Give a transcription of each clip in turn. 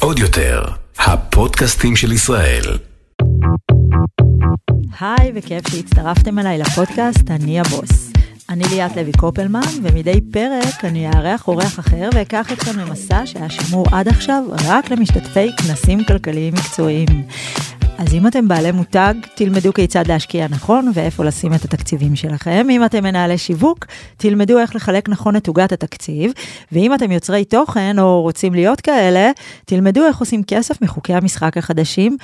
עוד יותר, הפודקאסטים של ישראל. היי, וכיף שהצטרפתם אליי לפודקאסט אני הבוס. אני ליאת לוי קופלמן, ומדי פרק אני אארח אורח אחר ואקח אתכם למסע שהיה שמור עד עכשיו רק למשתתפי כנסים כלכליים מקצועיים. אז אם אתם בעלי מותג, תלמדו כיצד להשקיע נכון ואיפה לשים את התקציבים שלכם. אם אתם מנהלי שיווק, תלמדו איך לחלק נכון את עוגת התקציב. ואם אתם יוצרי תוכן או רוצים להיות כאלה, תלמדו איך עושים כסף מחוקי המשחק החדשים.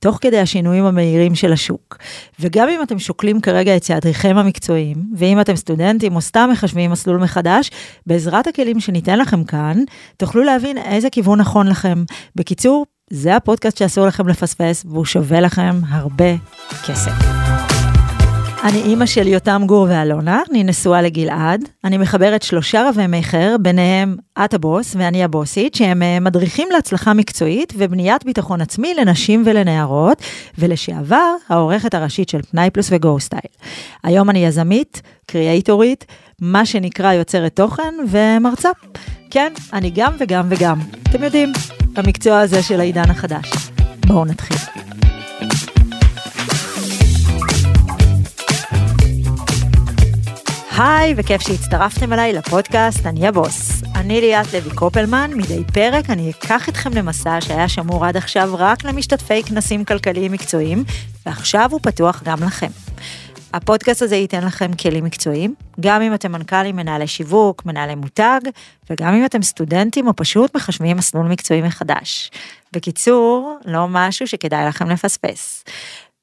תוך כדי השינויים המהירים של השוק. וגם אם אתם שוקלים כרגע את צעדיכם המקצועיים, ואם אתם סטודנטים או סתם מחשבים מסלול מחדש, בעזרת הכלים שניתן לכם כאן, תוכלו להבין איזה כיוון נכון לכם. בקיצור, זה הפודקאסט שאסור לכם לפספס, והוא שווה לכם הרבה כסף. אני אימא של יותם גור ואלונה, אני נשואה לגלעד. אני מחברת שלושה רבי מכר, ביניהם את הבוס ואני הבוסית, שהם אה, מדריכים להצלחה מקצועית ובניית ביטחון עצמי לנשים ולנערות, ולשעבר העורכת הראשית של פנאי פלוס וגו סטייל. היום אני יזמית, קריאייטורית, מה שנקרא יוצרת תוכן ומרצה. כן, אני גם וגם וגם. אתם יודעים, במקצוע הזה של העידן החדש. בואו נתחיל. היי, וכיף שהצטרפתם אליי לפודקאסט אני הבוס. אני ליאת לוי קופלמן, מדי פרק אני אקח אתכם למסע שהיה שמור עד עכשיו רק למשתתפי כנסים כלכליים מקצועיים, ועכשיו הוא פתוח גם לכם. הפודקאסט הזה ייתן לכם כלים מקצועיים, גם אם אתם מנכ"לים, מנהלי שיווק, מנהלי מותג, וגם אם אתם סטודנטים או פשוט מחשבים מסלול מקצועי מחדש. בקיצור, לא משהו שכדאי לכם לפספס.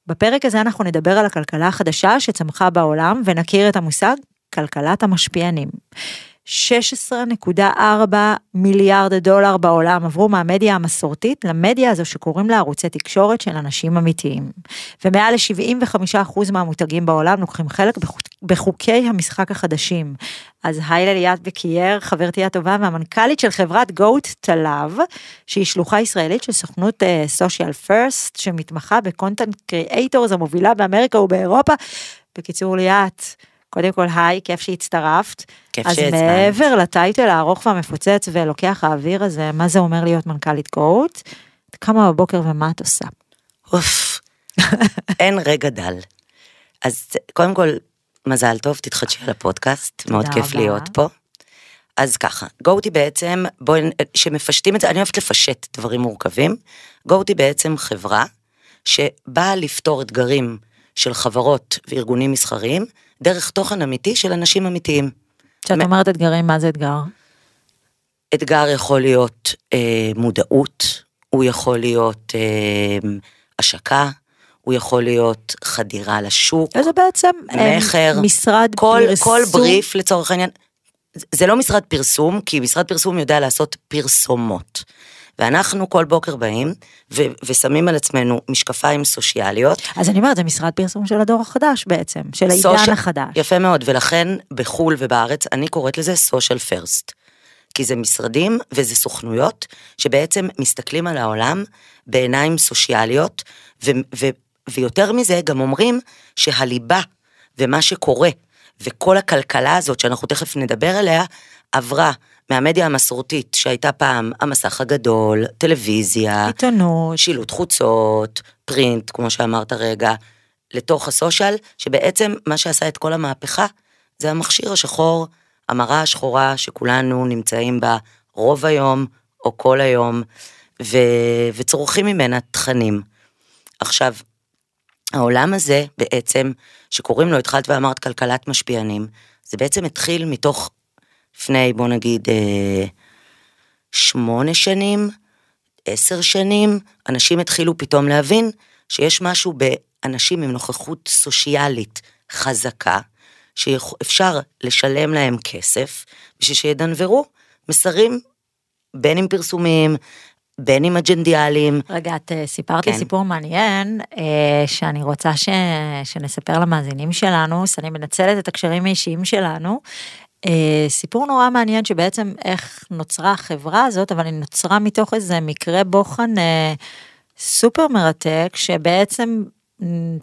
בפרק הזה אנחנו נדבר על הכלכלה החדשה שצמחה בעולם ונכיר את המושג כלכלת המשפיענים. 16.4 מיליארד דולר בעולם עברו מהמדיה המסורתית למדיה הזו שקוראים לה ערוצי תקשורת של אנשים אמיתיים. ומעל ל-75% מהמותגים בעולם לוקחים חלק בחוק, בחוקי המשחק החדשים. אז היי לליאת בקייר, חברתי הטובה והמנכ"לית של חברת גוט טלב, שהיא שלוחה ישראלית של סוכנות social uh, first, שמתמחה ב content creators המובילה באמריקה ובאירופה. בקיצור ליאת, קודם כל, היי, כיף שהצטרפת. כיף שהצטרפת. אז מעבר לטייטל הארוך והמפוצץ ולוקח האוויר הזה, מה זה אומר להיות מנכ"לית גוט? את קמה בבוקר ומה את עושה? אוף, אין רגע דל. אז קודם כל, מזל טוב, תתחדשי על הפודקאסט, מאוד כיף רבה. להיות פה. אז ככה, גוטי בעצם, בואי, שמפשטים את זה, אני אוהבת לפשט דברים מורכבים. גוטי בעצם חברה שבאה לפתור אתגרים של חברות וארגונים מסחריים, דרך תוכן אמיתי של אנשים אמיתיים. כשאת אומרת אתגרים, מה זה אתגר? אתגר יכול להיות אה, מודעות, הוא יכול להיות אה, השקה, הוא יכול להיות חדירה לשוק, זה בעצם מכר, אה, משרד כל, פרסום. כל בריף לצורך העניין, זה לא משרד פרסום, כי משרד פרסום יודע לעשות פרסומות. ואנחנו כל בוקר באים ו- ושמים על עצמנו משקפיים סושיאליות. אז אני אומרת, זה משרד פרסום של הדור החדש בעצם, של העידן סוש... החדש. יפה מאוד, ולכן בחו"ל ובארץ אני קוראת לזה סושיאל פרסט. כי זה משרדים וזה סוכנויות שבעצם מסתכלים על העולם בעיניים סושיאליות, ו- ו- ויותר מזה גם אומרים שהליבה ומה שקורה וכל הכלכלה הזאת שאנחנו תכף נדבר עליה, עברה מהמדיה המסורתית שהייתה פעם המסך הגדול, טלוויזיה, עיתונות, שילוט חוצות, פרינט, כמו שאמרת רגע, לתוך הסושיאל, שבעצם מה שעשה את כל המהפכה זה המכשיר השחור, המראה השחורה שכולנו נמצאים בה רוב היום או כל היום, ו... וצורכים ממנה תכנים. עכשיו, העולם הזה בעצם, שקוראים לו, התחלת ואמרת כלכלת משפיענים, זה בעצם התחיל מתוך לפני בוא נגיד אה, שמונה שנים, עשר שנים, אנשים התחילו פתאום להבין שיש משהו באנשים עם נוכחות סושיאלית חזקה, שאפשר לשלם להם כסף בשביל שידנברו מסרים בין אם פרסומיים, בין אם אג'נדיאליים. רגע, את אה, סיפרת כן. לי סיפור מעניין, אה, שאני רוצה ש... שנספר למאזינים שלנו, שאני מנצלת את הקשרים האישיים שלנו, סיפור נורא מעניין שבעצם איך נוצרה החברה הזאת, אבל היא נוצרה מתוך איזה מקרה בוחן אה, סופר מרתק, שבעצם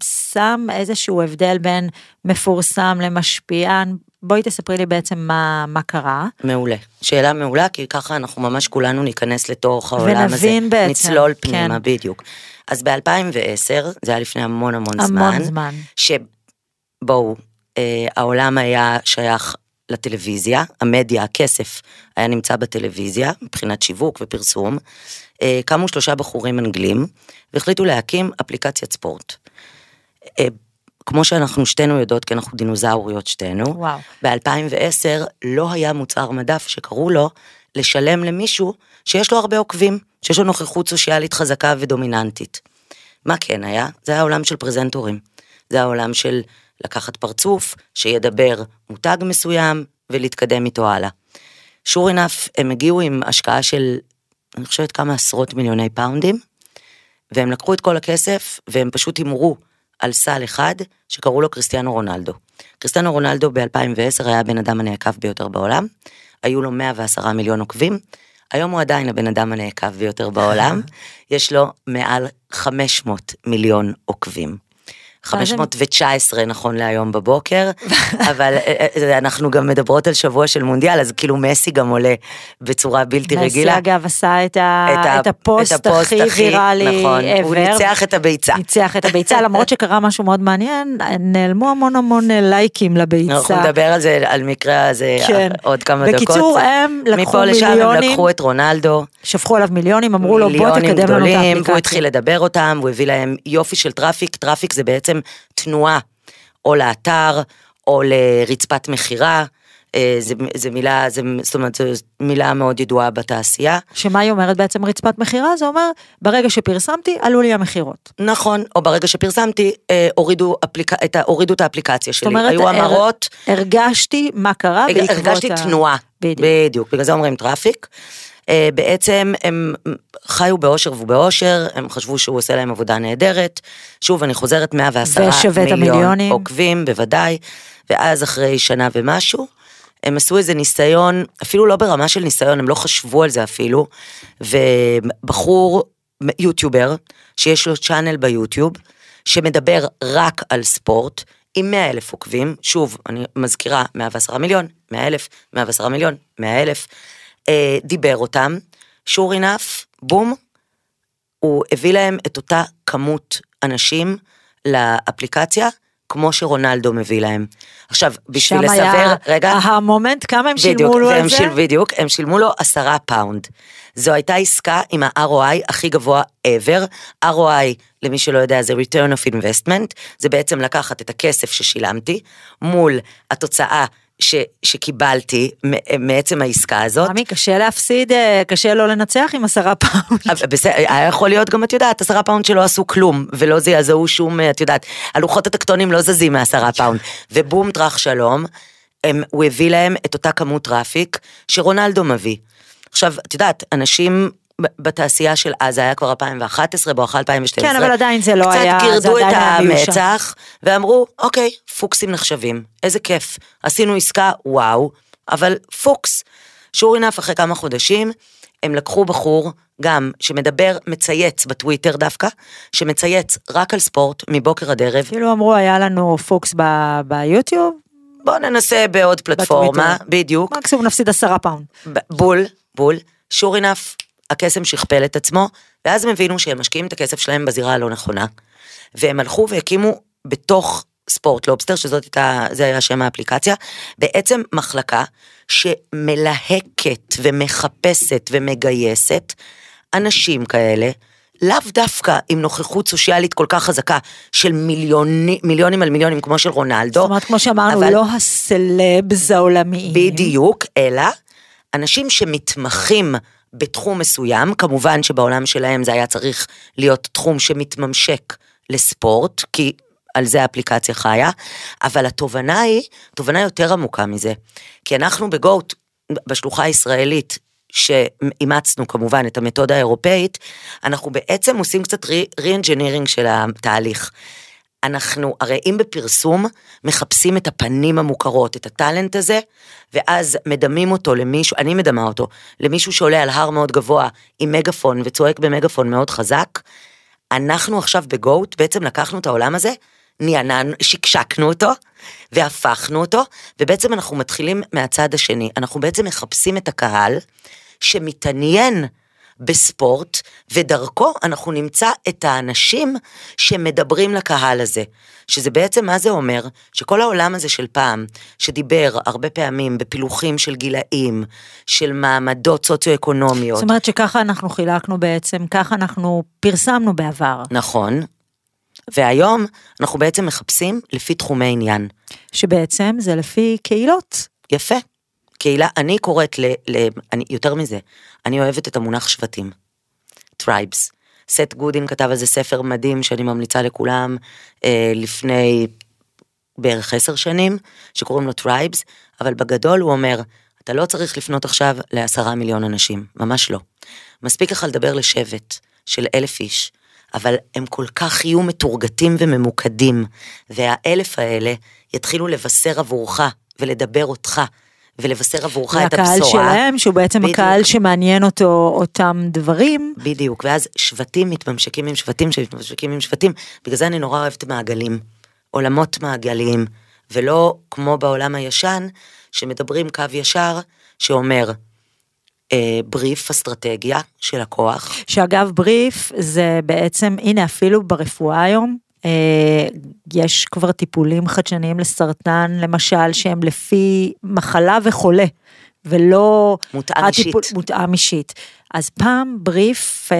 שם איזשהו הבדל בין מפורסם למשפיען בואי תספרי לי בעצם מה, מה קרה. מעולה. שאלה מעולה, כי ככה אנחנו ממש כולנו ניכנס לתוך העולם הזה. ונבין בעצם, נצלול פנימה, כן. בדיוק. אז ב-2010, זה היה לפני המון המון זמן. המון זמן. שבואו, אה, העולם היה שייך לטלוויזיה, המדיה, הכסף היה נמצא בטלוויזיה, מבחינת שיווק ופרסום. אה, קמו שלושה בחורים אנגלים, והחליטו להקים אפליקציית ספורט. אה, כמו שאנחנו שתינו יודעות, כי אנחנו דינוזאוריות שתינו, וואו. ב-2010 לא היה מוצר מדף שקראו לו לשלם למישהו שיש לו הרבה עוקבים, שיש לו נוכחות סושיאלית חזקה ודומיננטית. מה כן היה? זה היה עולם של פרזנטורים. זה היה עולם של לקחת פרצוף, שידבר מותג מסוים ולהתקדם איתו הלאה. sure enough, הם הגיעו עם השקעה של, אני חושבת כמה עשרות מיליוני פאונדים, והם לקחו את כל הכסף והם פשוט הימרו על סל אחד שקראו לו קריסטיאנו רונלדו. קריסטיאנו רונלדו ב-2010 היה הבן אדם הנעקב ביותר בעולם, היו לו 110 מיליון עוקבים, היום הוא עדיין הבן אדם הנעקב ביותר בעולם, יש לו מעל 500 מיליון עוקבים. 519 נכון להיום בבוקר, אבל אה, אה, אנחנו גם מדברות על שבוע של מונדיאל, אז כאילו מסי גם עולה בצורה בלתי רגילה. מסי אגב עשה את, ה... את ה- את הפוסט, את הפוסט הכי הכי- ויראלי נכון, ever. הוא ניצח את הביצה. ניצח את הביצה, למרות שקרה משהו מאוד מעניין, נעלמו המון המון לייקים לביצה. אנחנו נדבר על זה, על מקרה הזה כן. עוד כמה דקות. בקיצור, הם לקחו מפה לשם הם מיליונים. לקחו את רונלדו, שפכו עליו מיליונים, אמרו לו בוא מיליונים תקדם לנו את האפליקציה. והוא התחיל לדבר אותם, הוא הביא להם יופי של traffic, traffic זה בעצם תנועה, או לאתר, או לרצפת מכירה, אה, זה, זה מילה, זה, זאת אומרת, זו מילה מאוד ידועה בתעשייה. שמה היא אומרת בעצם רצפת מכירה? זה אומר, ברגע שפרסמתי, עלו לי המכירות. נכון, או ברגע שפרסמתי, אה, הורידו, אפליק... את. הורידו את האפליקציה שלי. זאת אומרת, היו הר- המרות, הרגשתי מה קרה בעקבות ה... הרגשתי תנועה. בדיוק. בדיוק, בגלל זה אומרים טראפיק. אה, בעצם הם חיו באושר ובאושר, הם חשבו שהוא עושה להם עבודה נהדרת. שוב, אני חוזרת 110 ושווה את מיליון. עוקבים, בוודאי. ואז אחרי שנה ומשהו, הם עשו איזה ניסיון, אפילו לא ברמה של ניסיון, הם לא חשבו על זה אפילו. ובחור, יוטיובר, שיש לו צ'אנל ביוטיוב, שמדבר רק על ספורט, עם 100 אלף עוקבים, שוב, אני מזכירה, 110 מיליון, 100 אלף, 110 מיליון, 100 אלף, אה, דיבר אותם, sure enough, בום, הוא הביא להם את אותה כמות אנשים לאפליקציה, כמו שרונלדו מביא להם. עכשיו, בשביל לסבר, היה רגע, המומנט, כמה הם בדיוק, שילמו לו על זה? שיל, בדיוק, הם שילמו לו עשרה פאונד. זו הייתה עסקה עם ה-ROI הכי גבוה ever. ROI, למי שלא יודע, זה return of investment, זה בעצם לקחת את הכסף ששילמתי מול התוצאה ש, שקיבלתי מעצם העסקה הזאת. עמי, קשה להפסיד, אה, קשה לא לנצח עם עשרה פאונד. אבל בסדר, היה יכול להיות גם, את יודעת, עשרה פאונד שלא עשו כלום, ולא זעזעו שום, את יודעת, הלוחות הטקטוניים לא זזים מעשרה פאונד. ובום טראח שלום, הם, הוא הביא להם את אותה כמות טראפיק שרונלדו מביא. עכשיו, את יודעת, אנשים בתעשייה של אז, זה היה כבר 2011, בואכה 2012. כן, אבל עדיין זה לא היה- קצת גירדו את. המצח, ואמרו, אוקיי, פוקסים נחשבים, איזה כיף. עשינו עסקה, וואו, אבל פוקס. sure enough, אחרי כמה חודשים, הם לקחו בחור, גם, שמדבר, מצייץ בטוויטר דווקא, שמצייץ רק על ספורט, מבוקר עד ערב. כאילו אמרו, היה לנו פוקס ב- ביוטיוב, בואו ננסה בעוד פלטפורמה, בטוויטר. בדיוק. מקסימום נפסיד עשרה פאונד. ב- בול, בול, sure enough, הקסם שכפל את עצמו, ואז הם הבינו שהם משקיעים את הכסף שלהם בזירה הלא נכונה, והם הלכו והקימו בתוך ספורט לובסטר, שזאת הייתה, זה היה שם האפליקציה, בעצם מחלקה שמלהקת ומחפשת ומגייסת אנשים כאלה, לאו דווקא עם נוכחות סושיאלית כל כך חזקה של מיליוני, מיליונים על מיליונים כמו של רונלדו. זאת אומרת, כמו שאמרנו, אבל- לא הסלבס העולמיים. בדיוק, אלא אנשים שמתמחים בתחום מסוים, כמובן שבעולם שלהם זה היה צריך להיות תחום שמתממשק לספורט, כי על זה האפליקציה חיה, אבל התובנה היא, תובנה יותר עמוקה מזה. כי אנחנו בגוט, בשלוחה הישראלית, שאימצנו כמובן את המתודה האירופאית, אנחנו בעצם עושים קצת re-engineering של התהליך. אנחנו, הרי אם בפרסום מחפשים את הפנים המוכרות, את הטאלנט הזה, ואז מדמים אותו למישהו, אני מדמה אותו, למישהו שעולה על הר מאוד גבוה עם מגפון וצועק במגפון מאוד חזק, אנחנו עכשיו בגוט בעצם לקחנו את העולם הזה, נענענו, שקשקנו אותו, והפכנו אותו, ובעצם אנחנו מתחילים מהצד השני. אנחנו בעצם מחפשים את הקהל שמתעניין בספורט, ודרכו אנחנו נמצא את האנשים שמדברים לקהל הזה. שזה בעצם מה זה אומר? שכל העולם הזה של פעם, שדיבר הרבה פעמים בפילוחים של גילאים, של מעמדות סוציו-אקונומיות. זאת אומרת שככה אנחנו חילקנו בעצם, ככה אנחנו פרסמנו בעבר. נכון. והיום אנחנו בעצם מחפשים לפי תחומי עניין. שבעצם זה לפי קהילות. יפה. קהילה, אני קוראת ל... ל אני, יותר מזה, אני אוהבת את המונח שבטים. Tribes. סת' גודין כתב על זה ספר מדהים שאני ממליצה לכולם אה, לפני בערך עשר שנים, שקוראים לו Tribes, אבל בגדול הוא אומר, אתה לא צריך לפנות עכשיו לעשרה מיליון אנשים, ממש לא. מספיק לך לדבר לשבט של אלף איש, אבל הם כל כך יהיו מטורגטים וממוקדים, והאלף האלה יתחילו לבשר עבורך ולדבר אותך. ולבשר עבורך את הבשורה. והקהל שלהם, שהוא בעצם בדיוק. הקהל שמעניין אותו אותם דברים. בדיוק, ואז שבטים מתממשקים עם שבטים שמתממשקים עם שבטים, בגלל זה אני נורא אוהבת מעגלים, עולמות מעגליים, ולא כמו בעולם הישן, שמדברים קו ישר, שאומר, אה, בריף אסטרטגיה של הכוח. שאגב בריף זה בעצם, הנה אפילו ברפואה היום, יש כבר טיפולים חדשניים לסרטן למשל שהם לפי מחלה וחולה ולא מותאם הטיפול, אישית. מותאם אישית. אז פעם בריף, אה,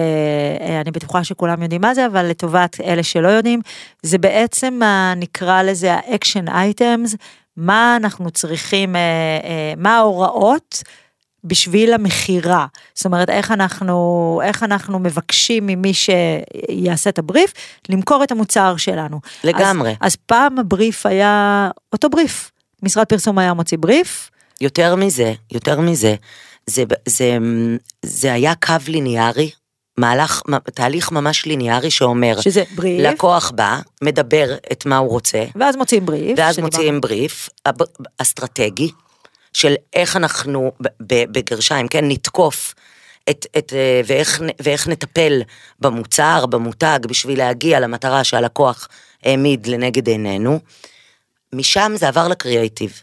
אה, אני בטוחה שכולם יודעים מה זה, אבל לטובת אלה שלא יודעים, זה בעצם נקרא לזה ה action items, מה אנחנו צריכים, מה ההוראות בשביל המכירה. זאת אומרת, איך אנחנו, איך אנחנו מבקשים ממי שיעשה את הבריף, למכור את המוצר שלנו. לגמרי. אז, אז פעם הבריף היה אותו בריף. משרד פרסום היה מוציא בריף. יותר מזה, יותר מזה, זה, זה, זה היה קו ליניארי, מהלך, תהליך ממש ליניארי שאומר, שזה בריף, לקוח בא, מדבר את מה הוא רוצה, ואז מוציאים בריף, ואז מוציאים בריף, אסטרטגי, של איך אנחנו, בגרשיים, כן, נתקוף את, את, אה, ואיך, ואיך נטפל במוצר, במותג, בשביל להגיע למטרה שהלקוח העמיד לנגד עינינו, משם זה עבר לקריאייטיב.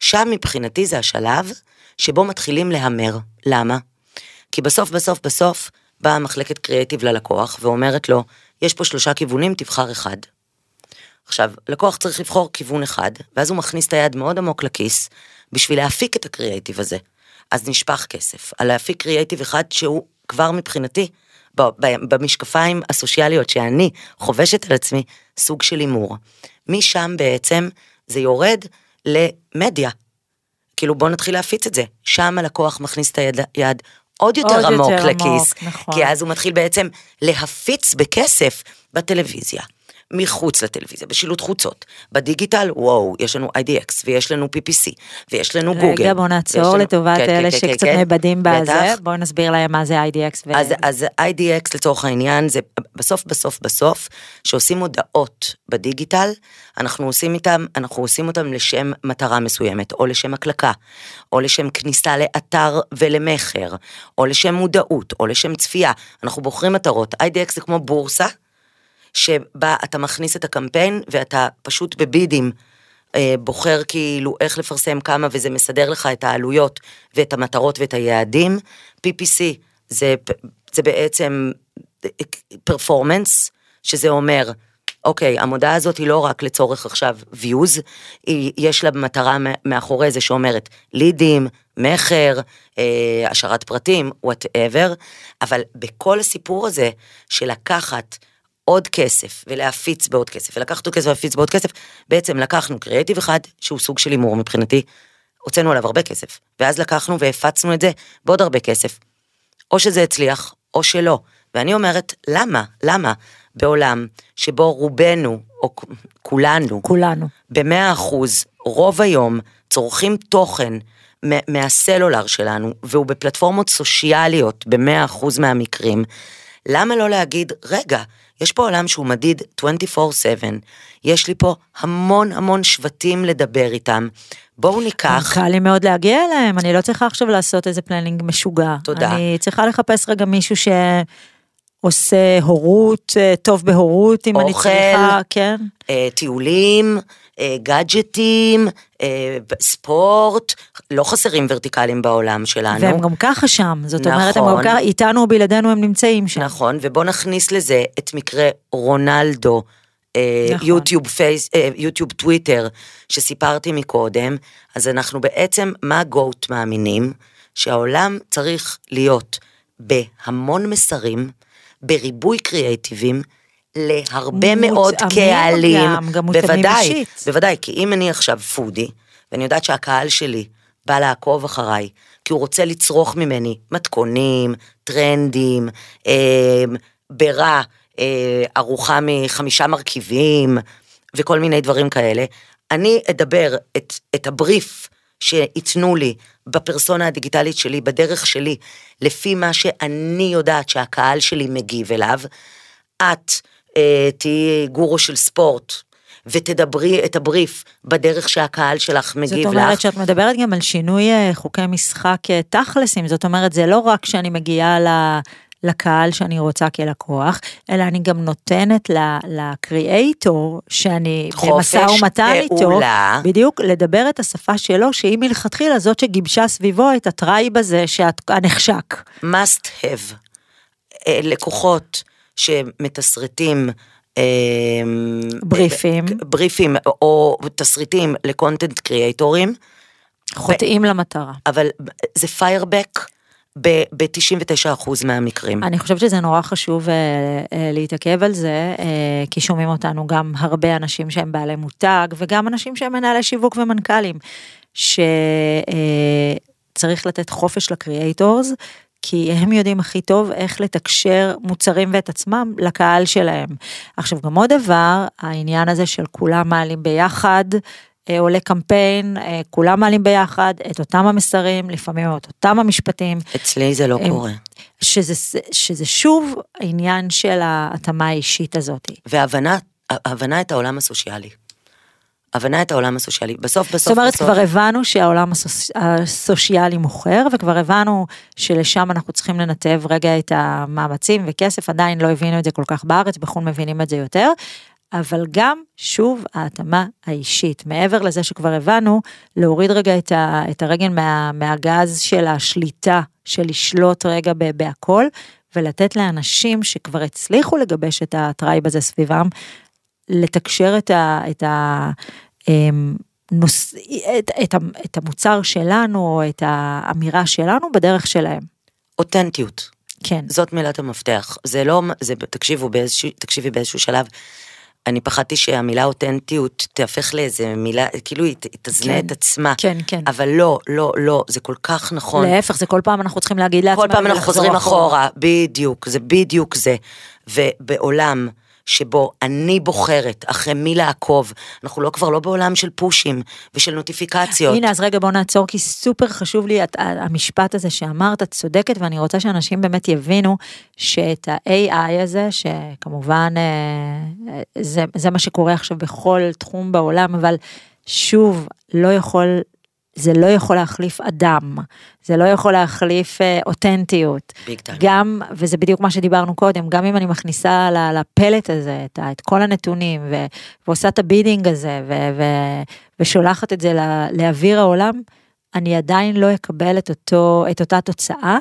שם מבחינתי זה השלב שבו מתחילים להמר. למה? כי בסוף בסוף בסוף באה מחלקת קריאייטיב ללקוח ואומרת לו, יש פה שלושה כיוונים, תבחר אחד. עכשיו, לקוח צריך לבחור כיוון אחד, ואז הוא מכניס את היד מאוד עמוק לכיס, בשביל להפיק את הקריאייטיב הזה. אז נשפך כסף, על להפיק קריאייטיב אחד שהוא כבר מבחינתי, במשקפיים הסוציאליות שאני חובשת על עצמי, סוג של הימור. משם בעצם זה יורד למדיה. כאילו בוא נתחיל להפיץ את זה. שם הלקוח מכניס את היד, יד עוד יותר עוד עמוק יותר לכיס. עמוק, נכון. כי אז הוא מתחיל בעצם להפיץ בכסף בטלוויזיה. מחוץ לטלוויזיה, בשילוט חוצות, בדיגיטל, וואו, יש לנו IDX, ויש לנו PPC, ויש לנו רגע, גוגל. רגע, בוא נעצור לנו... לטובת כן, אלה כן, כן שקצת כן, נאבדים כן, בזה, בואו נסביר להם מה זה IDX. ו... אז, אז IDX לצורך העניין, זה בסוף, בסוף, בסוף, שעושים הודעות בדיגיטל, אנחנו עושים איתם, אנחנו עושים אותם לשם מטרה מסוימת, או לשם הקלקה, או לשם כניסה לאתר ולמכר, או לשם מודעות, או לשם צפייה. אנחנו בוחרים מטרות. IDX זה כמו בורסה. שבה אתה מכניס את הקמפיין ואתה פשוט בבידים אה, בוחר כאילו איך לפרסם כמה וזה מסדר לך את העלויות ואת המטרות ואת היעדים. PPC זה, זה בעצם performance, שזה אומר, אוקיי, המודעה הזאת היא לא רק לצורך עכשיו views, היא, יש לה מטרה מאחורי זה שאומרת לידים, מכר, אה, השארת פרטים, whatever, אבל בכל הסיפור הזה של לקחת עוד כסף ולהפיץ בעוד כסף ולקחת עוד כסף ולהפיץ בעוד כסף, בעצם לקחנו קריאיטיב אחד שהוא סוג של הימור מבחינתי, הוצאנו עליו הרבה כסף, ואז לקחנו והפצנו את זה בעוד הרבה כסף. או שזה הצליח או שלא. ואני אומרת, למה? למה? בעולם שבו רובנו, או כולנו, כולנו, במאה אחוז, רוב היום, צורכים תוכן מהסלולר שלנו, והוא בפלטפורמות סושיאליות במאה אחוז מהמקרים, למה לא להגיד, רגע, יש פה עולם שהוא מדיד 24/7, יש לי פה המון המון שבטים לדבר איתם. בואו ניקח... קל לי מאוד להגיע אליהם, אני לא צריכה עכשיו לעשות איזה planning משוגע. תודה. אני צריכה לחפש רגע מישהו ש... עושה הורות, אה, טוב בהורות, אם אני אוכל. צריכה, כן. אה, טיולים, גאדג'טים, אה, ספורט, לא חסרים ורטיקלים בעולם שלנו. והם גם ככה שם, זאת אומרת, הם נכון. גם ככה, איתנו או בלעדינו הם נמצאים שם. נכון, ובוא נכניס לזה את מקרה רונלדו, אה, נכון. יוטיוב פייס, אה, יוטיוב טוויטר, שסיפרתי מקודם, אז אנחנו בעצם, מה גוט מאמינים? שהעולם צריך להיות בהמון מסרים, בריבוי קריאייטיבים, להרבה מאוד קהלים. גם, גם מותאמים בוודאי, אישית. בוודאי, כי אם אני עכשיו foodie, ואני יודעת שהקהל שלי בא לעקוב אחריי, כי הוא רוצה לצרוך ממני מתכונים, טרנדים, אה, ברע, אה, ארוחה מחמישה מרכיבים, וכל מיני דברים כאלה, אני אדבר את, את הבריף שייתנו לי בפרסונה הדיגיטלית שלי, בדרך שלי, לפי מה שאני יודעת שהקהל שלי מגיב אליו. את תהיי גורו של ספורט, ותדברי את הבריף בדרך שהקהל שלך מגיב זאת לך. אומרת שאת מדברת גם על שינוי אה, חוקי משחק אה, תכלסים, זאת אומרת זה לא רק שאני מגיעה ל... לקהל שאני רוצה כלקוח, אלא אני גם נותנת ל creator שאני במשא ומתן איתו. בדיוק, לדבר את השפה שלו, שהיא מלכתחילה זאת שגיבשה סביבו את ה tribe הזה שאת- הנחשק. must have. אה, לקוחות שמתסרטים אה, בריפים. אה, בריפים או תסריטים לקונטנט קריאייטורים, חוטאים למטרה. אבל זה פיירבק ב-99% מהמקרים. אני חושבת שזה נורא חשוב אה, אה, להתעכב על זה, אה, כי שומעים אותנו גם הרבה אנשים שהם בעלי מותג, וגם אנשים שהם מנהלי שיווק ומנכ"לים, שצריך לתת חופש לקריאייטורס, כי הם יודעים הכי טוב איך לתקשר מוצרים ואת עצמם לקהל שלהם. עכשיו גם עוד דבר, העניין הזה של כולם מעלים ביחד, אה, עולה קמפיין, אה, כולם מעלים ביחד את אותם המסרים, לפעמים את אותם המשפטים. אצלי זה לא הם- קורה. שזה, שזה שוב העניין של ההתאמה האישית הזאת. והבנה, הבנה את העולם הסוציאלי. הבנה את העולם הסוציאלי. בסוף, בסוף, זאת אומרת, בסוף, כבר הבנו שהעולם הסוס- הסוציאלי מוכר, וכבר הבנו שלשם אנחנו צריכים לנתב רגע את המאמצים וכסף, עדיין לא הבינו את זה כל כך בארץ, בחו"ל מבינים את זה יותר. אבל גם, שוב, ההתאמה האישית. מעבר לזה שכבר הבנו, להוריד רגע את, ה, את הרגל מה, מהגז של השליטה, של לשלוט רגע ב- בהכל, ולתת לאנשים שכבר הצליחו לגבש את ה tribe הזה סביבם, לתקשר את ה... את ה אמ, נוס, את, את, את המוצר שלנו, או את האמירה שלנו בדרך שלהם. אותנטיות. כן. זאת מילת המפתח. זה לא, זה, תקשיבו, באיזשהו, תקשיבי באיזשהו שלב, אני פחדתי שהמילה אותנטיות תהפך לאיזה מילה, כאילו היא תזנה כן. את עצמה. כן, כן. אבל לא, לא, לא, זה כל כך נכון. להפך, זה כל פעם אנחנו צריכים להגיד לעצמנו. כל פעם אנחנו חוזרים אחורה, בדיוק, זה בדיוק זה. ובעולם שבו אני בוחרת אחרי מי לעקוב, אנחנו לא כבר לא בעולם של פושים ושל נוטיפיקציות. הנה, אז רגע בוא נעצור, כי סופר חשוב לי את, המשפט הזה שאמרת, את צודקת, ואני רוצה שאנשים באמת יבינו שאת ה-AI הזה, שכמובן אה, זה, זה מה שקורה עכשיו בכל תחום בעולם, אבל שוב, לא יכול, זה לא יכול להחליף אדם, זה לא יכול להחליף אה, אותנטיות. Big time. גם, וזה בדיוק מה שדיברנו קודם, גם אם אני מכניסה לפלט הזה את, את כל הנתונים ו, ועושה את ה bidding הזה ו, ו, ושולחת את זה ל- לאוויר העולם, אני עדיין לא אקבל את, אותו, את אותה תוצאה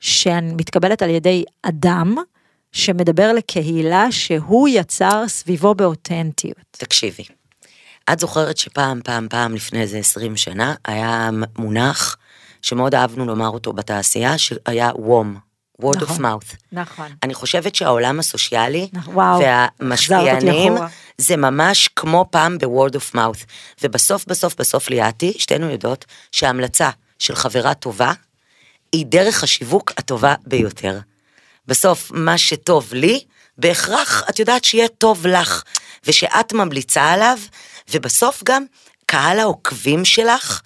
שמתקבלת על ידי אדם שמדבר לקהילה שהוא יצר סביבו באותנטיות. תקשיבי, את זוכרת שפעם, פעם, פעם, לפני איזה 20 שנה, היה מונח שמאוד אהבנו לומר אותו בתעשייה, שהיה וום, word of נכון. mouth. נכון. אני חושבת שהעולם הסוציאלי נכון, וואו, והמשפיענים. זה ממש כמו פעם ב-word of mouth. ובסוף, בסוף, בסוף ליאתי, שתינו יודעות שההמלצה של חברה טובה היא דרך השיווק הטובה ביותר. בסוף, מה שטוב לי, בהכרח את יודעת שיהיה טוב לך, ושאת ממליצה עליו, ובסוף גם קהל העוקבים שלך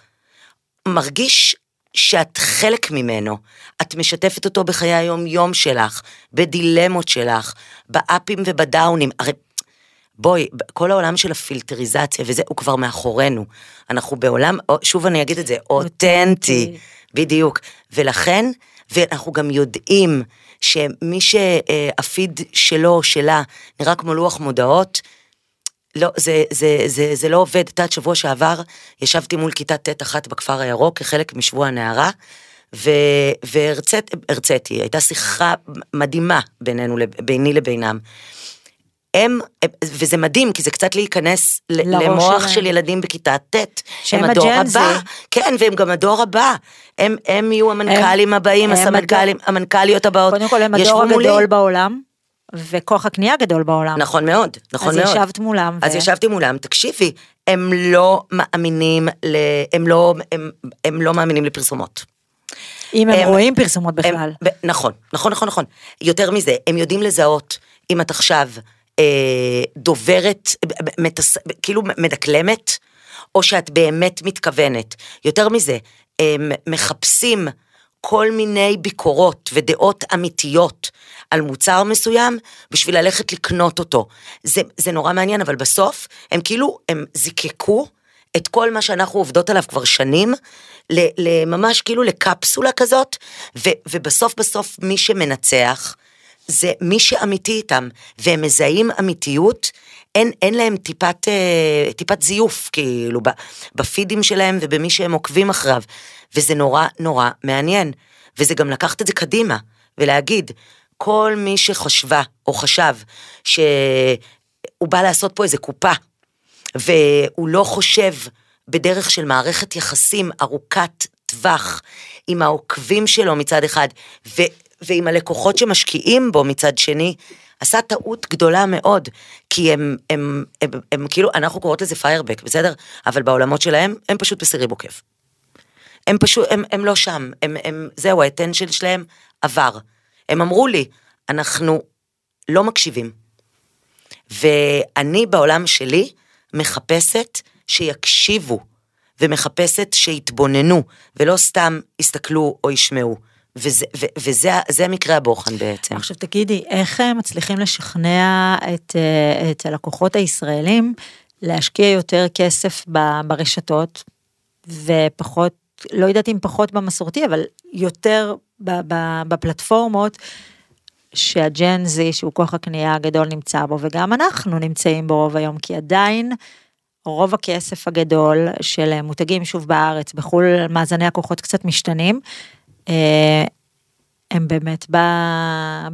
מרגיש שאת חלק ממנו. את משתפת אותו בחיי היום-יום שלך, בדילמות שלך, באפים ובדאונים. הרי בואי, כל העולם של הפילטריזציה וזה, הוא כבר מאחורינו. אנחנו בעולם, שוב אני אגיד את זה, אותנטי. בדיוק. ולכן, ואנחנו גם יודעים שמי שהפיד שלו או שלה נראה כמו לוח מודעות, לא, זה, זה, זה, זה לא עובד. את יודעת, שבוע שעבר ישבתי מול כיתה ט' אחת בכפר הירוק כחלק משבוע הנערה, והרציתי, הייתה שיחה מדהימה בינינו, ביני לבינם. הם, וזה מדהים, כי זה קצת להיכנס למוח שלהם. של ילדים בכיתה ט', שהם הדור הבא, כן, והם גם הדור הבא, הם, הם יהיו המנכ"לים הם, הבאים, הסמנכ"לים, המנכ"ליות הבאות, קודם כל הם הדור הגדול מולי. בעולם, וכוח הקנייה גדול בעולם. נכון מאוד, נכון אז מאוד. אז ישבת מולם. אז ו... ישבתי מולם, תקשיבי, הם לא מאמינים, ל... הם, לא, הם, הם לא מאמינים לפרסומות. אם הם, הם רואים פרסומות בכלל. הם, נכון, נכון, נכון, נכון. יותר מזה, הם יודעים לזהות אם את עכשיו אה, דוברת, מתס, כאילו מדקלמת, או שאת באמת מתכוונת. יותר מזה, הם מחפשים כל מיני ביקורות ודעות אמיתיות על מוצר מסוים בשביל ללכת לקנות אותו. זה, זה נורא מעניין, אבל בסוף הם כאילו, הם זיקקו את כל מה שאנחנו עובדות עליו כבר שנים, לממש כאילו לקפסולה כזאת, ו, ובסוף בסוף מי שמנצח, זה מי שאמיתי איתם, והם מזהים אמיתיות, אין, אין להם טיפת, אה, טיפת זיוף, כאילו, בפידים שלהם ובמי שהם עוקבים אחריו, וזה נורא נורא מעניין. וזה גם לקחת את זה קדימה, ולהגיד, כל מי שחשבה או חשב שהוא בא לעשות פה איזה קופה, והוא לא חושב בדרך של מערכת יחסים ארוכת טווח עם העוקבים שלו מצד אחד, ו, ועם הלקוחות שמשקיעים בו מצד שני, עשה טעות גדולה מאוד, כי הם, הם, הם, הם, הם כאילו, אנחנו קוראות לזה פיירבק, בסדר? אבל בעולמות שלהם, הם פשוט בסירי בוקף. הם פשוט, הם, הם לא שם, הם, הם, זהו, האטנשן שלהם עבר. הם אמרו לי, אנחנו לא מקשיבים. ואני בעולם שלי מחפשת שיקשיבו, ומחפשת שיתבוננו, ולא סתם יסתכלו או ישמעו. וזה, וזה המקרה הבוחן בעצם. עכשיו תגידי, איך הם מצליחים לשכנע את, אה, את הלקוחות הישראלים להשקיע יותר כסף ברשתות ופחות, לא יודעת אם פחות במסורתי, אבל יותר בפלטפורמות שהג'ן זי, שהוא כוח הקנייה הגדול נמצא בו, וגם אנחנו נמצאים בו רוב היום, כי עדיין רוב הכסף הגדול של מותגים, שוב בארץ, בחו"ל מאזני הכוחות קצת משתנים, אה, הם באמת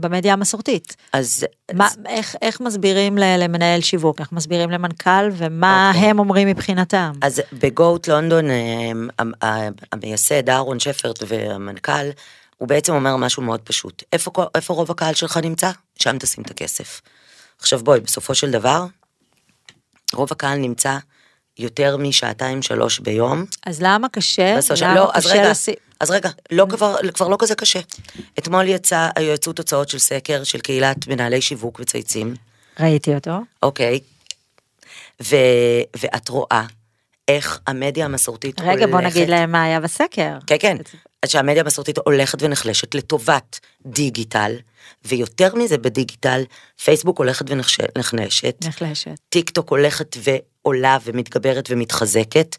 במדיה המסורתית. אז... מה, איך, איך מסבירים למנהל שיווק, איך מסבירים למנכ"ל, ומה okay. אוקיי. הם אומרים מבחינתם? אז בגוט לונדון, אה, המייסד אהרון שפרט והמנכ"ל, הוא בעצם אומר משהו מאוד פשוט. איפה, איפה רוב הקהל שלך נמצא? שם תשים את הכסף. עכשיו בואי, בסופו של דבר, רוב הקהל נמצא יותר משעתיים שלוש ביום. אז למה קשה? למה לא, קשה אז רגע, לסי... אז רגע, לא כבר, כבר לא כזה קשה. אתמול יצא, יצאו תוצאות של סקר של קהילת מנהלי שיווק וצייצים. ראיתי אותו. אוקיי. ו, ואת רואה איך המדיה המסורתית רגע, הולכת... רגע, בוא נגיד להם מה היה בסקר. כן, כן. שהמדיה המסורתית הולכת ונחלשת לטובת דיגיטל, ויותר מזה בדיגיטל, פייסבוק הולכת ונחלשת. נחלשת. טיק טוק הולכת ועולה ומתגברת ומתחזקת,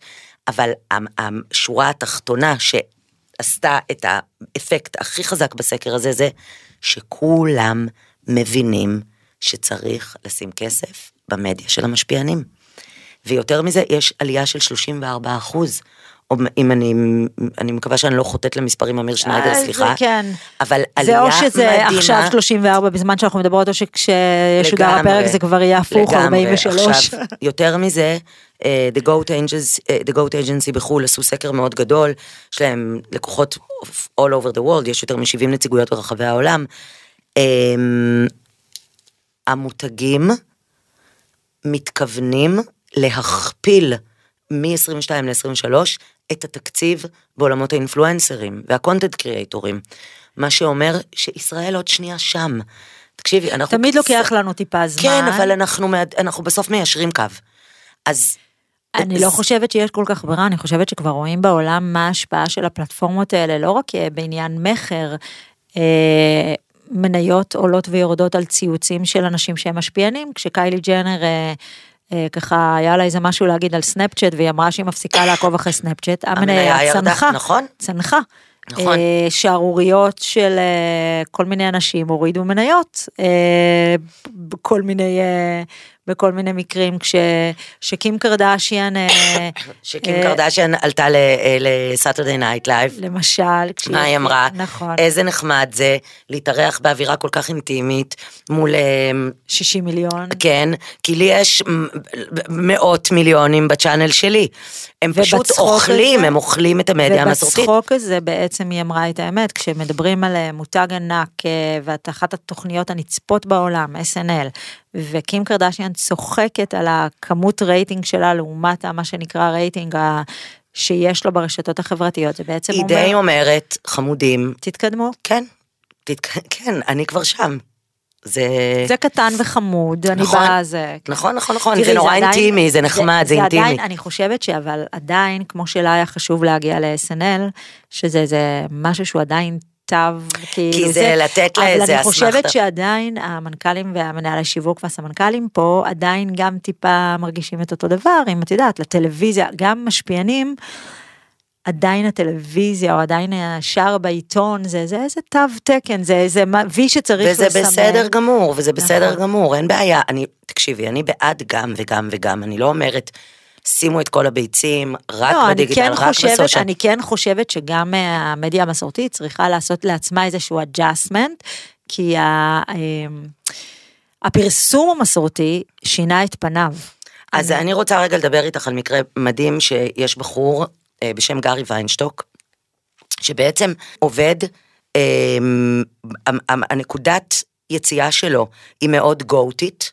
אבל השורה התחתונה שעשתה את האפקט הכי חזק בסקר הזה, זה שכולם מבינים שצריך לשים כסף במדיה של המשפיענים. ויותר מזה, יש עלייה של 34 אחוז אם אני, אני מקווה שאני לא חוטאת למספרים, אמיר שניידר, אה, סליחה. זה כן. אבל עלייה מדהימה. זה או שזה עכשיו 34 בזמן שאנחנו מדברות, או שכשישודר הפרק זה כבר יהיה הפוך, 43. עכשיו, יותר מזה, uh, The Goat Agency, uh, The Goat Agency בחו"ל עשו סקר מאוד גדול, יש להם לקוחות all over the world, יש יותר מ-70 נציגויות ברחבי העולם. המותגים מתכוונים להכפיל מ-22 ל-23 את התקציב בעולמות האינפלואנסרים והקונטנט קריאייטורים, מה שאומר שישראל עוד שנייה שם. תקשיבי, אנחנו... תמיד לוקח לנו טיפה זמן. כן, אבל אנחנו, אנחנו בסוף מיישרים קו. אז... אני לא חושבת שיש כל כך ברירה, אני חושבת שכבר רואים בעולם מה ההשפעה של הפלטפורמות האלה, לא רק אה, בעניין מכר, אה, מניות עולות ויורדות על ציוצים של אנשים שהם משפיענים, כשקיילי ג'נר אה, ככה היה לה איזה משהו להגיד על סנאפצ'אט והיא אמרה שהיא מפסיקה לעקוב אחרי סנאפצ'אט, המניה צנחה, נכון? צנחה. נכון. אה, שערוריות של אה, כל מיני אנשים הורידו מניות, אה, בכל מיני, אה, בכל מיני מקרים, כש, שקים קרדשיאן, אה, שקים אה, קרדשיאן עלתה ל Saturday Night Live. למשל, כשהיא- מה היא אמרה? נכון, איזה נחמד זה להתארח באווירה כל כך אינטימית מול, אה, 60 מיליון. כן, כי לי יש מאות מיליונים ב channel שלי. הם פשוט אוכלים, הזה- הם אוכלים את המדיה המסורתית. ובצחוק הזה בעצם היא אמרה את האמת, כשמדברים על אה, מותג ענק אה, ואת אחת התוכניות הנצפות בעולם, SNL, וקים קרדשיאן צוחקת על הכמות רייטינג שלה לעומת מה שנקרא רייטינג ה- שיש לו ברשתות החברתיות, זה בעצם היא אומר, די אומרת, חמודים, תתקדמו. כן, תתק- כן, אני כבר שם. זה... זה קטן וחמוד, אני נכון. באה זה. נכון, נכון, נכון, תראי, זה נורא עדיין- אינטימי, זה נחמד, זה אינטימי. עדיין, אני חושבת שאבל עדיין, כמו שלה היה חשוב להגיע ל-SNL, שזה זה משהו שהוא עדיין תו, כאילו זה לתת לה אבל איזה אני חושבת אסמכתה. שעדיין המנכ"לים והמנהלי שיווק והסמנכ"לים פה עדיין גם טיפה מרגישים את אותו דבר, אם את יודעת, לטלוויזיה, גם משפיענים. עדיין הטלוויזיה או עדיין השער בעיתון זה זה איזה תו תקן זה איזה וי שצריך וזה לסמן. בסדר גמור, וזה בסדר נכון. גמור, אין בעיה. אני, תקשיבי, אני בעד גם וגם וגם, אני לא אומרת, שימו את כל הביצים רק לא, בדיגיטל, כן רק חושבת, בסושיאל. אני כן חושבת שגם אה, המדיה המסורתית צריכה לעשות לעצמה איזשהו adjustment, כי ה, אמ, הפרסום המסורתי שינה את פניו. אז אני רוצה רגע לדבר איתך על מקרה מדהים שיש בחור בשם גארי ויינשטוק, שבעצם עובד, אה, המ- הנקודת יציאה שלו היא מאוד גאוטית,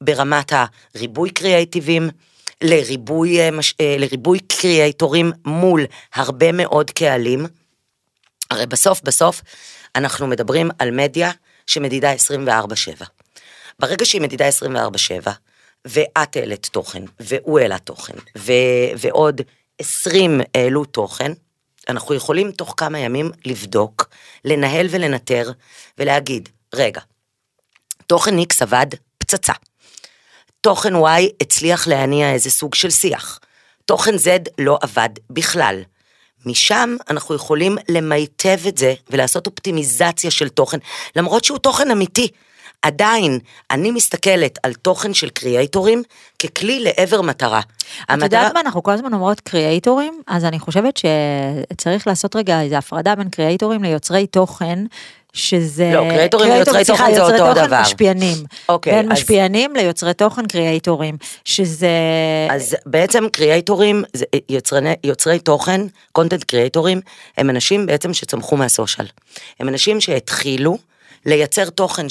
ברמת הריבוי קריאייטיבים, לריבוי, אה, אה, לריבוי קריאייטורים מול הרבה מאוד קהלים. הרי בסוף בסוף אנחנו מדברים על מדיה שמדידה 24/7. ברגע שהיא מדידה 24/7, ואת העלית תוכן, והוא העלה תוכן, ו- ועוד 20 העלו תוכן, אנחנו יכולים תוך כמה ימים לבדוק, לנהל ולנטר, ולהגיד, רגע, תוכן X עבד פצצה. תוכן Y הצליח להניע איזה סוג של שיח. תוכן Z לא עבד בכלל. משם אנחנו יכולים למיטב את זה ולעשות אופטימיזציה של תוכן, למרות שהוא תוכן אמיתי. עדיין, אני מסתכלת על תוכן של קריאייטורים ככלי לעבר מטרה. את יודעת מה, אנחנו כל הזמן אומרות קריאייטורים, אז אני חושבת שצריך לעשות רגע איזו הפרדה בין קריאייטורים ליוצרי תוכן. שזה... לא, קריאייטורים ויוצרי תוכן זה יוצרי אותו תוכן, דבר. משפיענים. אוקיי, בין אז- משפיענים ליוצרי תוכן קריאייטורים, שזה... אז בעצם קריאייטורים, יוצרני, יוצרי תוכן, קונטנט קריאייטורים, הם אנשים בעצם שצמחו מהסושיאל. הם אנשים שהתחילו לייצר תוכן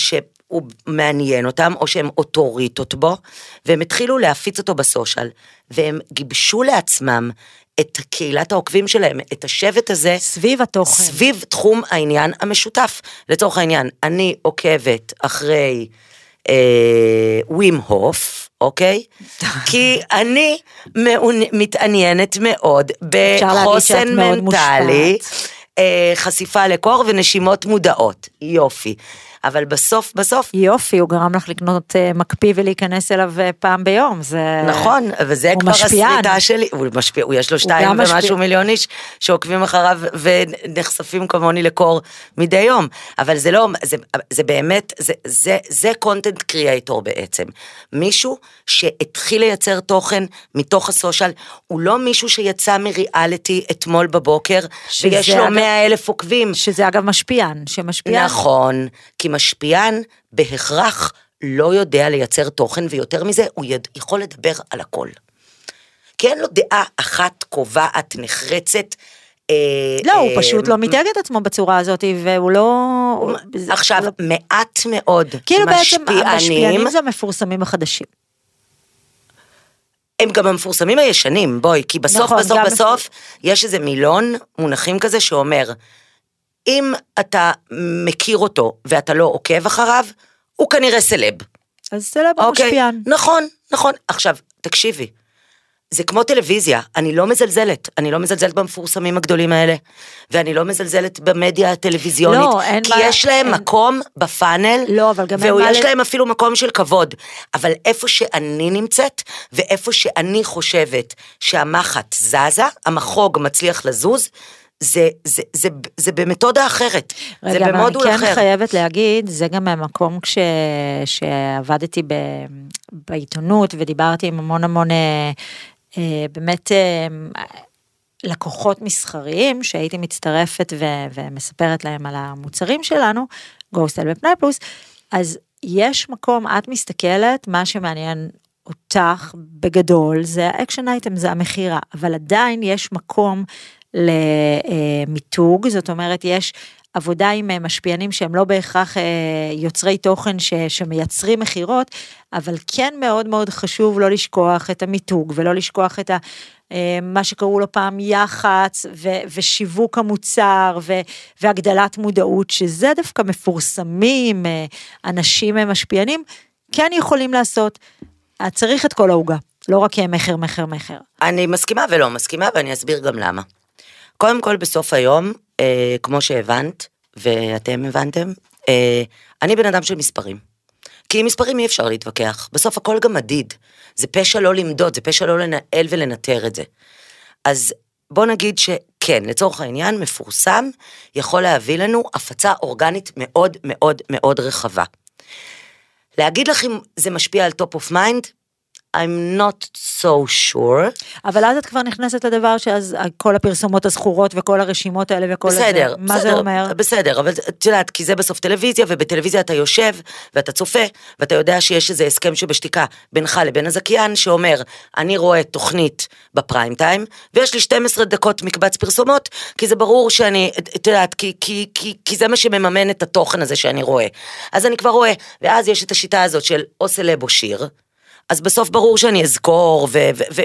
שהוא מעניין אותם, או שהם אוטוריטות בו, והם התחילו להפיץ אותו בסושיאל, והם גיבשו לעצמם את קהילת העוקבים שלהם, את השבט הזה, סביב התוכן. סביב תחום העניין המשותף. לצורך העניין, אני עוקבת אחרי אה, ווים הוף, אוקיי? כי אני מעונ... מתעניינת מאוד בחוסן מנטלי. אה, חשיפה לקור ונשימות מודעות, יופי. אבל בסוף בסוף, יופי, הוא גרם לך לקנות אה, מקפיא ולהיכנס אליו אה, פעם ביום, זה... נכון, וזה הוא כבר משפיען. הסריטה שלי, הוא משפיע, הוא יש לו שתיים ומשהו משפיע. מיליון איש שעוקבים אחריו ונחשפים כמוני לקור מדי יום, אבל זה לא, זה, זה באמת, זה, זה, זה קונטנט קריאייטור בעצם, מישהו שהתחיל לייצר תוכן מתוך הסושיאל, הוא לא מישהו שיצא מריאליטי אתמול בבוקר, ויש לו אגב- 100 אלף עוקבים, שזה אגב משפיען, שמשפיען. נכון, כי משפיען בהכרח לא יודע לייצר תוכן, ויותר מזה, הוא יד, יכול לדבר על הכל. כי אין לו דעה אחת קובעת, נחרצת. אה, לא, הוא אה, פשוט לא מתייג את עצמו בצורה הזאת, והוא לא... עכשיו, לא- מעט מאוד כאילו בעצם משפיענים, המשפיענים זה המפורסמים החדשים. הם גם המפורסמים הישנים, בואי, כי בסוף נכון, בסוף בסוף יש איזה מילון מונחים כזה שאומר, אם אתה מכיר אותו ואתה לא עוקב אחריו, הוא כנראה סלב. אז סלב הוא אוקיי, משפיען. נכון, נכון. עכשיו, תקשיבי, זה כמו טלוויזיה, אני לא מזלזלת, אני לא מזלזלת במפורסמים הגדולים האלה, ואני לא מזלזלת במדיה הטלוויזיונית, לא, אין כי מה- יש להם אין- מקום בפאנל, לא, אבל גם אין מה ויש להם אפילו מקום של כבוד, אבל איפה שאני נמצאת, ואיפה שאני חושבת שהמחט זזה, המחוג מצליח לזוז, זה, זה, זה, זה במתודה אחרת, זה רגע, אבל אני במודל כן אחר. חייבת להגיד, זה גם מהמקום כש... שעבדתי ב... בעיתונות ודיברתי עם המון המון אה, אה, באמת אה, לקוחות מסחריים שהייתי מצטרפת ו... ומספרת להם על המוצרים שלנו, Go Style ופנאי פלוס, אז יש מקום, את מסתכלת, מה שמעניין אותך בגדול זה ה action item, זה המכירה, אבל עדיין יש מקום למיתוג, זאת אומרת יש עבודה עם אה, משפיענים שהם לא בהכרח אה, יוצרי תוכן ש, שמייצרים מכירות, אבל כן מאוד מאוד חשוב לא לשכוח את המיתוג ולא לשכוח את ה... אה, מה שקראו לו פעם יח"צ ו, ושיווק המוצר ו, והגדלת מודעות, שזה דווקא מפורסמים, אנשים משפיענים, כן יכולים לעשות. צריך את כל העוגה, לא רק מכר, מכר, מכר. אני מסכימה ולא מסכימה, ואני אסביר גם למה. קודם כל, בסוף היום, אה, כמו שהבנת, ואתם הבנתם, אה, אני בן אדם של מספרים. כי עם מספרים אי אפשר להתווכח, בסוף הכל גם מדיד. זה פשע לא למדוד, זה פשע לא לנהל ולנטר את זה. אז בוא נגיד שכן, לצורך העניין, מפורסם יכול להביא לנו הפצה אורגנית מאוד מאוד מאוד רחבה. להגיד לך אם זה משפיע על top of mind, I'm not so sure. אבל אז את כבר נכנסת לדבר שאז כל הפרסומות הזכורות וכל הרשימות האלה וכל בסדר, זה, מה בסדר, זה אומר? בסדר, אבל את יודעת, כי זה בסוף טלוויזיה, ובטלוויזיה אתה יושב, ואתה צופה, ואתה יודע שיש איזה הסכם שבשתיקה בינך לבין הזכיין, שאומר, אני רואה תוכנית בפריים טיים, ויש לי 12 דקות מקבץ פרסומות, כי זה ברור שאני, את יודעת, כי, כי, כי, כי זה מה שמממן את התוכן הזה שאני רואה. אז אני כבר רואה, ואז יש את השיטה הזאת של או סלב או שיר, אז בסוף ברור שאני אזכור, ו- ו- ו-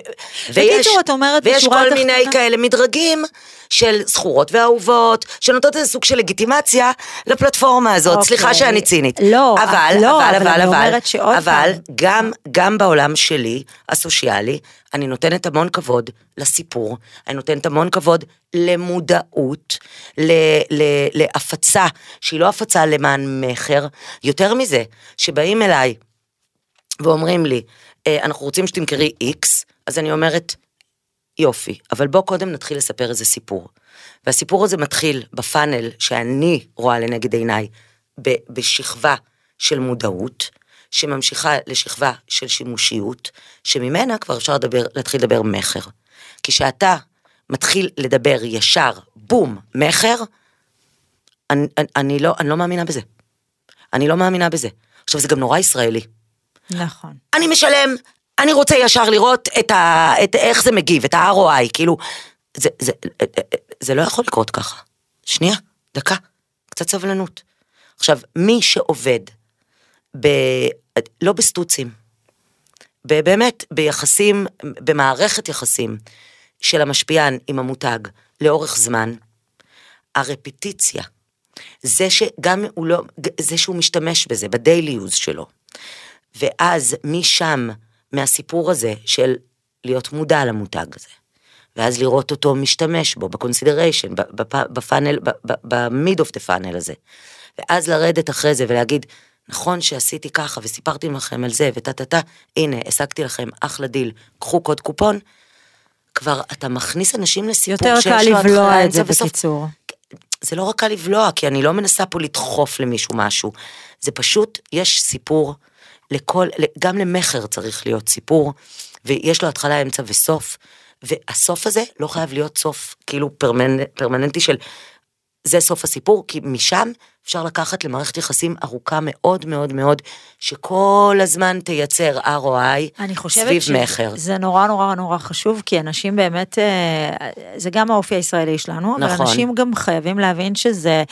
ויש, את אומרת ויש כל מיני התחתונה- כאלה מדרגים של זכורות ואהובות, שנותנות איזה סוג של לגיטימציה לפלטפורמה הזאת. אוקיי. סליחה שאני צינית. לא, אבל, לא, אבל, אבל אבל, אבל, שעוד אבל פעם- גם, גם בעולם שלי, הסוציאלי, אני נותנת המון כבוד לסיפור, אני נותנת המון כבוד למודעות, ל, ל, להפצה, שהיא לא הפצה למען מכר, יותר מזה, שבאים אליי ואומרים לי, "אה, אנחנו רוצים שתמכרי איקס, אז אני אומרת, יופי, אבל בוא קודם נתחיל לספר איזה סיפור. והסיפור הזה מתחיל בפאנל שאני רואה לנגד עיניי, בשכבה של מודעות, שממשיכה לשכבה של שימושיות, שממנה כבר אפשר לדבר, להתחיל לדבר מכר. כשאתה מתחיל לדבר ישר, בום, מכר, אני, אני, אני, לא, אני לא מאמינה בזה. אני לא מאמינה בזה. עכשיו, זה גם נורא ישראלי. נכון. אני משלם, אני רוצה ישר לראות את ה... את איך זה מגיב, את ה-ROI, כאילו, זה, זה, זה לא יכול לקרות ככה. שנייה, דקה, קצת סבלנות. עכשיו, מי שעובד ב... לא בסטוצים, באמת ביחסים, במערכת יחסים של המשפיען עם המותג לאורך זמן, הרפטיציה, זה שגם הוא לא, זה שהוא משתמש בזה, ב daily use שלו, ואז משם, מהסיפור הזה של להיות מודע למותג הזה, ואז לראות אותו משתמש בו, ב consideration, ב funnel, ב mid of the funnel הזה, ואז לרדת אחרי זה ולהגיד, נכון שעשיתי ככה וסיפרתי לכם על זה וטה טה טה, הנה, השגתי לכם אחלה דיל, קחו קוד קופון, כבר אתה מכניס אנשים לסיפור יותר שיש קל לו התחלה, לבלוע את זה וסוף. בקיצור. זה לא רק קל לבלוע, כי אני לא מנסה פה לדחוף למישהו משהו. זה פשוט, יש סיפור לכל, גם למכר צריך להיות סיפור, ויש לו התחלה, אמצע וסוף, והסוף הזה לא חייב להיות סוף כאילו פרמנ, פרמננטי של זה סוף הסיפור, כי משם אפשר לקחת למערכת יחסים ארוכה מאוד מאוד מאוד, שכל הזמן תייצר ROI אני חושבת סביב מכר. שזה נורא נורא נורא חשוב, כי אנשים באמת, אה, זה גם האופי הישראלי שלנו, אבל נכון. אנשים גם חייבים להבין שזה,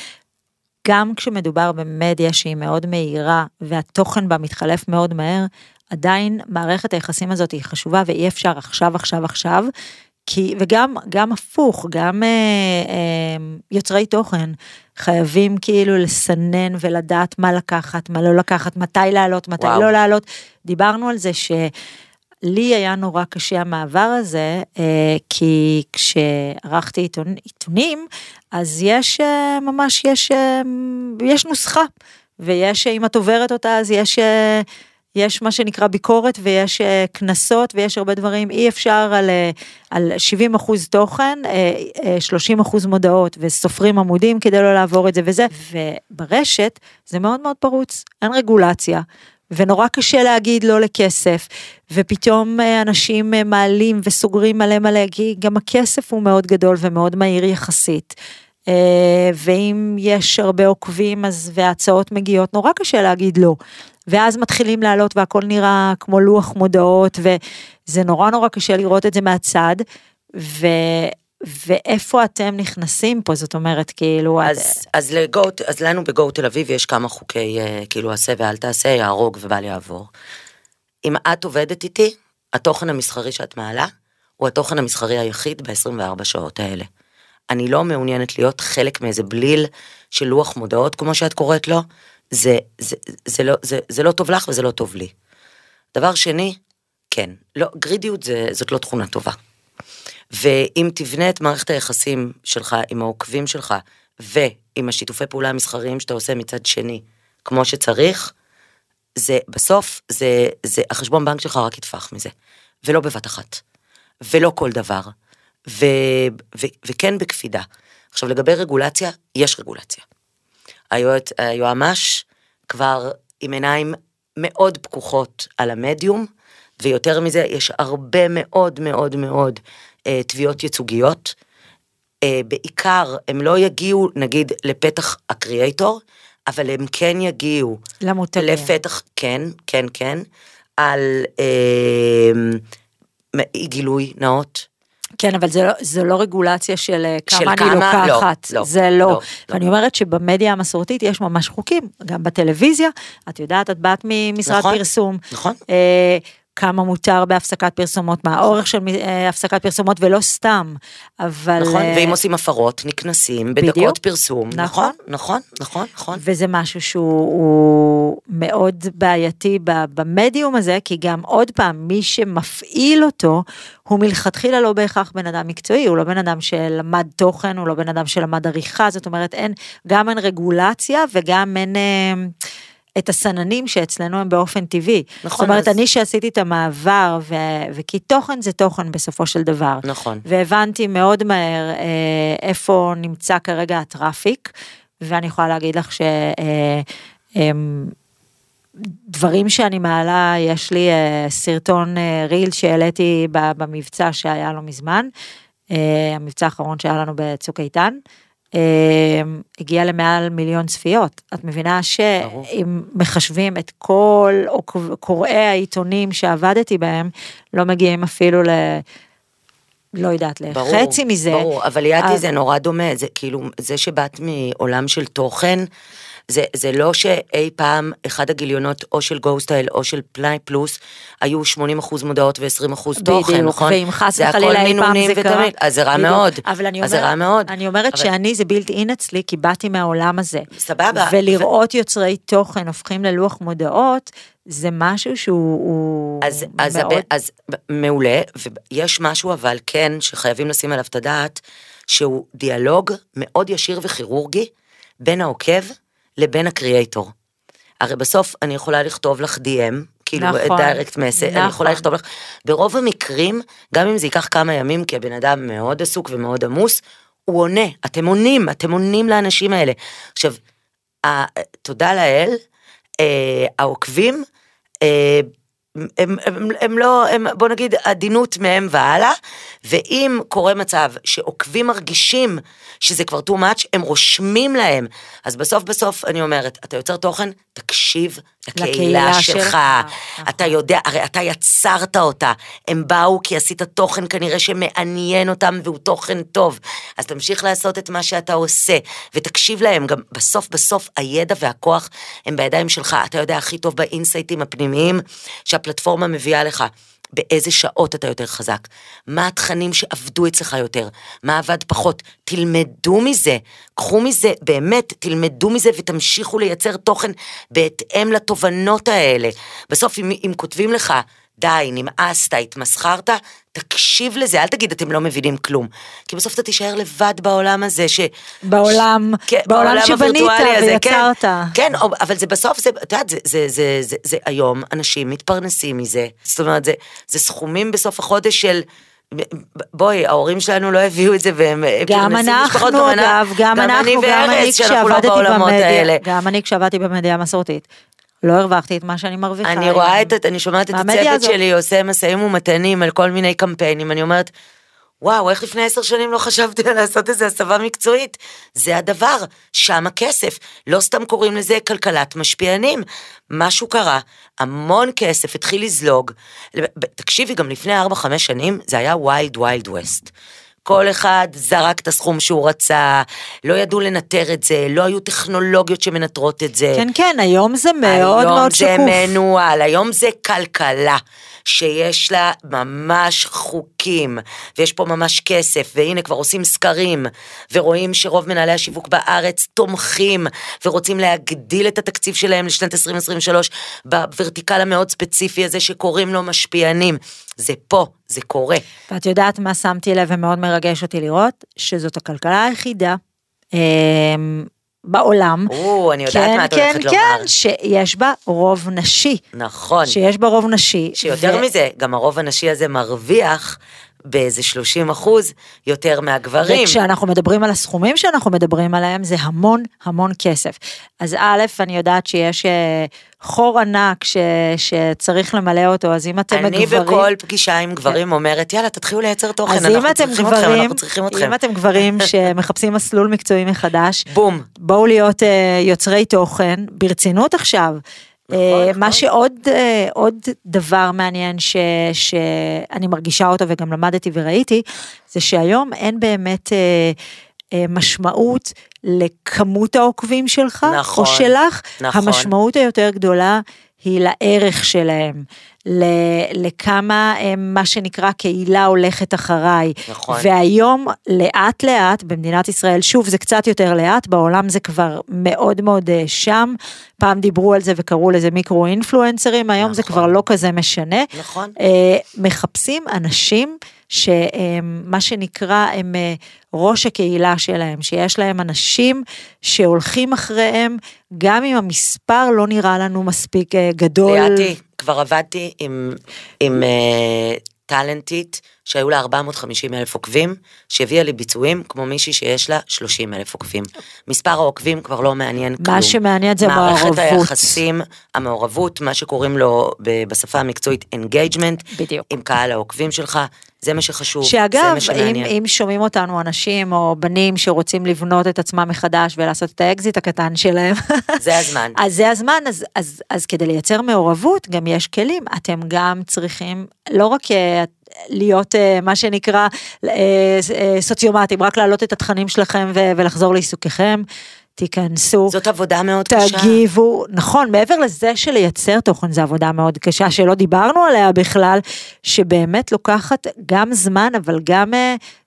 גם כשמדובר במדיה שהיא מאוד מהירה, והתוכן בה מתחלף מאוד מהר, עדיין מערכת היחסים הזאת היא חשובה ואי אפשר עכשיו, עכשיו, עכשיו. כי, וגם גם הפוך, גם אה, אה, יוצרי תוכן חייבים כאילו לסנן ולדעת מה לקחת, מה לא לקחת, מתי לעלות, מתי וואו. לא לעלות. דיברנו על זה שלי היה נורא קשה המעבר הזה, אה, כי כשערכתי עיתון, עיתונים, אז יש אה, ממש, יש, אה, יש נוסחה, ויש, אם את עוברת אותה, אז יש... יש מה שנקרא ביקורת ויש קנסות ויש הרבה דברים, אי אפשר על, על 70 אחוז תוכן, אה, אה, 30 אחוז מודעות וסופרים עמודים כדי לא לעבור את זה וזה, וברשת זה מאוד מאוד פרוץ, אין רגולציה. ונורא קשה להגיד לא לכסף, ופתאום אה, אנשים אה, מעלים וסוגרים מלא מלא, כי גם הכסף הוא מאוד גדול ומאוד מהיר יחסית. אה, ואם יש הרבה עוקבים אז והצעות מגיעות, נורא קשה להגיד לא. ואז מתחילים לעלות והכל נראה כמו לוח מודעות, וזה נורא נורא קשה לראות את זה מהצד. ו... ואיפה אתם נכנסים פה, זאת אומרת, כאילו... אז, את... אז, לגו, אז לנו בגו תל אביב יש כמה חוקי, אה, כאילו, עשה ואל תעשה, יהרוג ובל יעבור. אם את עובדת איתי, התוכן המסחרי שאת מעלה, הוא התוכן המסחרי היחיד ב-24 שעות האלה. אני לא מעוניינת להיות חלק מאיזה בליל של לוח מודעות, כמו שאת קוראת לו, זה, זה, זה, זה, לא, זה, זה לא טוב לך וזה לא טוב לי. דבר שני, כן, לא, גרידיות זה, זאת לא תכונה טובה. ואם תבנה את מערכת היחסים שלך עם העוקבים שלך, ועם השיתופי פעולה המסחריים שאתה עושה מצד שני, כמו שצריך, זה בסוף, זה, זה, החשבון בנק שלך רק יטפח מזה, ולא בבת אחת, ולא כל דבר, ו, ו, וכן בקפידה. עכשיו לגבי רגולציה, יש רגולציה. היועמ"ש כבר עם עיניים מאוד פקוחות על המדיום, ויותר מזה, יש הרבה מאוד מאוד מאוד אה, תביעות ייצוגיות. אה, בעיקר, הם לא יגיעו, נגיד, לפתח הקריאייטור, אבל הם כן יגיעו. למותגים. לפתח, כן, כן, כן, על אה, גילוי נאות. כן, אבל זה לא, זה לא רגולציה של אה, כמה של אני כמה? לא, לוקחת. לא, זה לא, לא. לא. ואני אומרת שבמדיה המסורתית יש ממש חוקים, גם בטלוויזיה, את יודעת, את באת ממשרד נכון, פרסום. נכון. אה, כמה מותר בהפסקת פרסומות, מה האורך של אה, הפסקת פרסומות, ולא סתם, אבל... נכון, אה, ואם עושים הפרות, נקנסים בדיוק. בדקות פרסום. נכון. נכון, נכון, נכון, נכון. וזה משהו שהוא הוא מאוד בעייתי במדיום הזה, כי גם עוד פעם, מי שמפעיל אותו, הוא מלכתחילה לא בהכרח בן אדם מקצועי, הוא לא בן אדם שלמד תוכן, הוא לא בן אדם שלמד עריכה, זאת אומרת, אין, גם אין רגולציה וגם אין... אה, את הסננים שאצלנו הם באופן טבעי. נכון, זאת אומרת, אז- אני שעשיתי את המעבר, ו... וכי תוכן זה תוכן בסופו של דבר. נכון. והבנתי מאוד מהר אה, איפה נמצא כרגע הטראפיק, ואני יכולה להגיד לך ש... אה, אה, דברים שאני מעלה, יש לי אה, סרטון אה, ריל שהעליתי במבצע שהיה לא מזמן, אה, המבצע האחרון שהיה לנו בצוק איתן, הגיע למעל מיליון צפיות. את מבינה. שאם מחשבים את כל קוראי העיתונים שעבדתי בהם, לא מגיעים אפילו ל... לא יודעת, לחצי מזה. ברור, אבל ליאתי אז- זה נורא דומה, זה כאילו, זה שבאת מעולם של תוכן, זה, זה לא שאי פעם אחד הגיליונות או של גוסטייל או של פנאי פלוס היו 80% מודעות ו-20% תוכן, בדיוק, נכון? ואם חס וחלילה אי פעם זה קרה, אז זה רע בדיוק. מאוד, אבל אני אז זה אומרת, רע מאוד. אני אומרת אבל- שאני זה בלתי אין אצלי, כי באתי מהעולם הזה. סבבה. ולראות יוצרי תוכן הופכים ללוח מודעות, זה משהו שהוא הוא אז, אז, מאוד... מאוד... אז מעולה, ויש משהו אבל כן שחייבים לשים עליו את הדעת, שהוא דיאלוג מאוד ישיר וכירורגי בין העוקב לבין הקריאייטור. הרי בסוף אני יכולה לכתוב לך DM, כאילו נכון, דיירקט מסר, אני יכולה נכון. לכתוב לך, ברוב המקרים, גם אם זה ייקח כמה ימים, כי הבן אדם מאוד עסוק ומאוד עמוס, הוא עונה, אתם עונים, אתם עונים לאנשים האלה. עכשיו, תודה לאל, אה, העוקבים, אה, הם, הם, הם לא, הם, בוא נגיד עדינות מהם והלאה, ואם קורה מצב שעוקבים מרגישים שזה כבר too much, הם רושמים להם. אז בסוף בסוף אני אומרת, אתה יוצר תוכן, תקשיב לקהילה שלך. שלך, אתה יודע, הרי אתה יצרת אותה. הם באו כי עשית תוכן כנראה שמעניין אותם והוא תוכן טוב. אז תמשיך לעשות את מה שאתה עושה, ותקשיב להם, גם בסוף בסוף הידע והכוח הם בידיים שלך. אתה יודע הכי טוב באינסייטים הפנימיים שהפלטפורמה מביאה לך. באיזה שעות אתה יותר חזק, מה התכנים שעבדו אצלך יותר, מה עבד פחות, תלמדו מזה, קחו מזה, באמת, תלמדו מזה ותמשיכו לייצר תוכן בהתאם לתובנות האלה. בסוף אם, אם כותבים לך די, נמאסת, התמסחרת, תקשיב לזה, אל תגיד אתם לא מבינים כלום. כי בסוף אתה תישאר לבד בעולם הזה ש... בעולם, כן, בעולם שבנית הווירטואלי הזה, ויצרת. כן, כן, אבל זה בסוף, זה, את יודעת, זה, זה, זה, זה, זה היום, אנשים מתפרנסים מזה. זאת אומרת, זה, זה סכומים בסוף החודש של... בואי, ההורים שלנו לא הביאו את זה והם גם משפחות, אנחנו, גם אגב, גם אני אנחנו, גם אני לא כשעבדתי במדיה, האלה. גם אני כשעבדתי במדיה המסורתית, לא הרווחתי את מה שאני מרוויחה. אני. רואה את, אני שומעת את הצוות. שלי עושה משאים ומתנים על כל מיני קמפיינים, אני אומרת, וואו, איך לפני עשר שנים לא חשבתי על לעשות איזה הסבה מקצועית? זה הדבר, שם הכסף. לא סתם קוראים לזה כלכלת משפיענים. משהו קרה, המון כסף התחיל לזלוג. תקשיבי, גם לפני 4-5 שנים זה היה ויילד ויילד ווסט. כל אחד זרק את הסכום שהוא רצה, לא ידעו לנטר את זה, לא היו טכנולוגיות שמנטרות את זה. כן, כן, היום זה מאוד מאוד שקוף. היום זה מנוהל, היום זה כלכלה. שיש לה ממש חוקים, ויש פה ממש כסף, והנה כבר עושים סקרים, ורואים שרוב מנהלי השיווק בארץ תומכים, ורוצים להגדיל את התקציב שלהם לשנת 2023, בוורטיקל המאוד ספציפי הזה שקוראים לו משפיענים. זה פה, זה קורה. ואת יודעת מה שמתי לב ומאוד מרגש אותי לראות? שזאת הכלכלה היחידה. בעולם, או, אני יודעת כן, מה את כן, הולכת כן, לומר. שיש בה רוב נשי, נכון. שיש בה רוב נשי, שיותר ו- מזה, גם הרוב הנשי הזה מרוויח באיזה 30 אחוז יותר מהגברים. וכשאנחנו מדברים על הסכומים שאנחנו מדברים עליהם, זה המון המון כסף. אז א', אני יודעת שיש אה, חור ענק ש, שצריך למלא אותו, אז אם אתם אני גברים... בכל פגישה עם גברים אומרת, יאללה, תתחילו לייצר תוכן, אנחנו צריכים אתכם, אנחנו צריכים אתכם. אם אתם גברים שמחפשים מסלול מקצועי מחדש, בום. בואו להיות אה, יוצרי תוכן, ברצינות עכשיו. אה, נכון. מה שעוד אה, עוד דבר מעניין ש, שאני מרגישה אותו וגם למדתי וראיתי, זה שהיום אין באמת אה, משמעות לכמות העוקבים שלך, נכון, או שלך, נכון. המשמעות היותר גדולה היא לערך שלהם, ל- לכמה הם, מה שנקרא קהילה הולכת אחריי. נכון. והיום לאט לאט במדינת ישראל, שוב זה קצת יותר לאט, בעולם זה כבר מאוד מאוד אה, שם, פעם דיברו על זה וקראו לזה מיקרו אינפלואנסרים, היום זה נכון. כבר לא כזה משנה. נכון. אה, מחפשים אנשים שמה שנקרא הם אה, ראש הקהילה שלהם, שיש להם אנשים שהולכים אחריהם, גם אם המספר לא נראה לנו מספיק אה, גדול. ליאתי, כבר עבדתי עם, עם אה, טאלנטית שהיו לה 450 אלף עוקבים, שהביאה לי ביצועים כמו מישהי שיש לה 30 אלף עוקבים. מספר העוקבים כבר לא מעניין כלום. שמעניין זה מערכת המעורבות. היחסים, המעורבות, מה שקוראים לו בשפה המקצועית engagement, בדיוק. עם קהל העוקבים שלך, זה מה שחשוב, זה שאגב, מה אם, שמעניין. אם שומעים אותנו אנשים או בנים שרוצים לבנות את עצמם מחדש ולעשות את האקזיט הקטן שלהם, זה הזמן. אז זה הזמן, אז, אז, אז כדי לייצר מעורבות גם יש כלים, אתם גם צריכים לא רק אה, להיות אה, מה שנקרא אה, אה, סוציומטים, רק להעלות את התכנים שלכם ולחזור לעיסוקיכם, תיכנסו. זאת עבודה מאוד קשה. תגיבו, נכון, מעבר לזה שלייצר תוכן זה עבודה מאוד קשה, שלא דיברנו עליה בכלל, שבאמת לוקחת גם זמן, אבל גם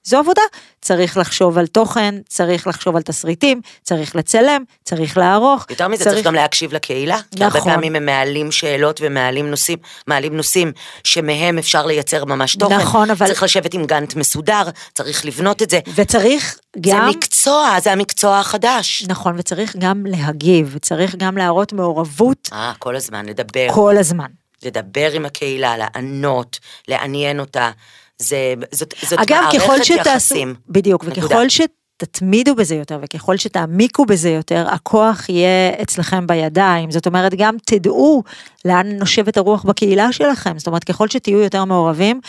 זו עבודה. צריך לחשוב על תוכן, צריך לחשוב על תסריטים, צריך לצלם, צריך לערוך. יותר מזה צריך גם להקשיב לקהילה, כי הרבה נכון. פעמים הם מעלים שאלות ומעלים נושאים, מעלים נושאים שמהם אפשר לייצר ממש תוכן. נכון, אבל- צריך לשבת עם גאנט מסודר, צריך לבנות את זה. וצריך גם... זה מקצוע, זה המקצוע החדש. נכון, וצריך גם להגיב, צריך גם להראות מעורבות אה, כל הזמן, לדבר, כל הזמן. לדבר עם הקהילה, לענות, לעניין אותה. זה, זאת, זאת אגב, ככל מערכת שתעשו, יחסים. בדיוק, נקודה. וככל שתתמידו בזה יותר וככל שתעמיקו בזה יותר, הכוח יהיה אצלכם בידיים. זאת אומרת, גם תדעו לאן נושבת הרוח בקהילה שלכם. זאת אומרת, ככל שתהיו יותר מעורבים,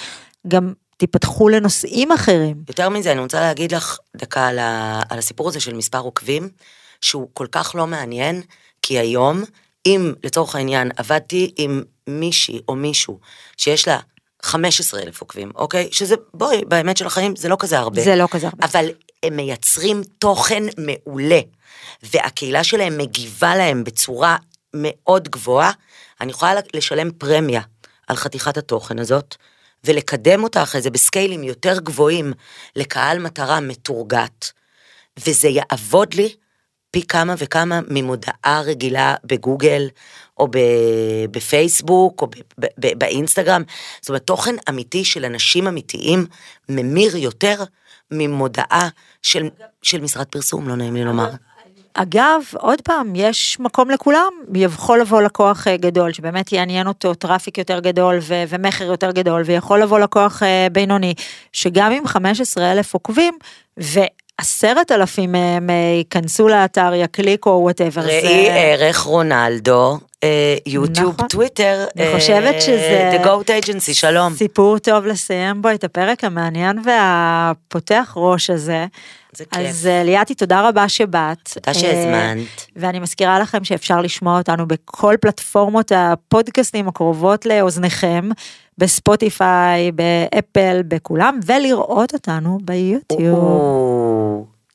גם תיפתחו לנושאים אחרים. יותר מזה, אני רוצה להגיד לך דקה על, ה, על הסיפור הזה של מספר עוקבים, שהוא כל כך לא מעניין, כי היום, אם לצורך העניין עבדתי עם מישהי או מישהו שיש לה 15 אלף עוקבים, אוקיי? שזה, בואי, באמת של החיים זה לא כזה הרבה. זה לא כזה הרבה. אבל הם מייצרים תוכן מעולה, והקהילה שלהם מגיבה להם בצורה מאוד גבוהה, אני יכולה לשלם פרמיה על חתיכת התוכן הזאת, ולקדם אותה אחרי זה בסקיילים יותר גבוהים לקהל מטרה מתורגת, וזה יעבוד לי פי כמה וכמה ממודעה רגילה בגוגל, או בפייסבוק, או באינסטגרם. זאת אומרת, תוכן אמיתי של אנשים אמיתיים ממיר יותר ממודעה של, של משרד פרסום, לא נעים לי לומר. אגב, עוד פעם, יש מקום לכולם, יכול לבוא לקוח אה, גדול, שבאמת יעניין אותו traffic יותר גדול ו- ומכר יותר גדול, ויכול לבוא לקוח אה, בינוני, שגם עם 15 אלף עוקבים, ועשרת אלפים מהם אה, ייכנסו לאתר, יקליקו, whatever. ראי ערך רונלדו, יוטיוב, נכון. טוויטר, אני חושבת שזה- The Goat Agency, שלום. סיפור טוב לסיים בו את הפרק המעניין והפותח ראש הזה. זה כיף. אז אה, ליאתי, תודה רבה שבאת. תודה אה, שהזמנת. ואני מזכירה לכם שאפשר לשמוע אותנו בכל פלטפורמות הפודקאסטים הקרובות לאוזניכם, בספוטיפיי, באפל, בכולם, ולראות אותנו ביוטיוב.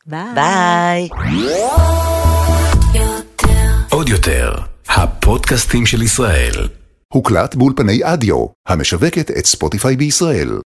ביי. עוד יותר, הפודקאסטים של ישראל. הוקלט באולפני אדיו, המשווקת את ספוטיפיי בישראל.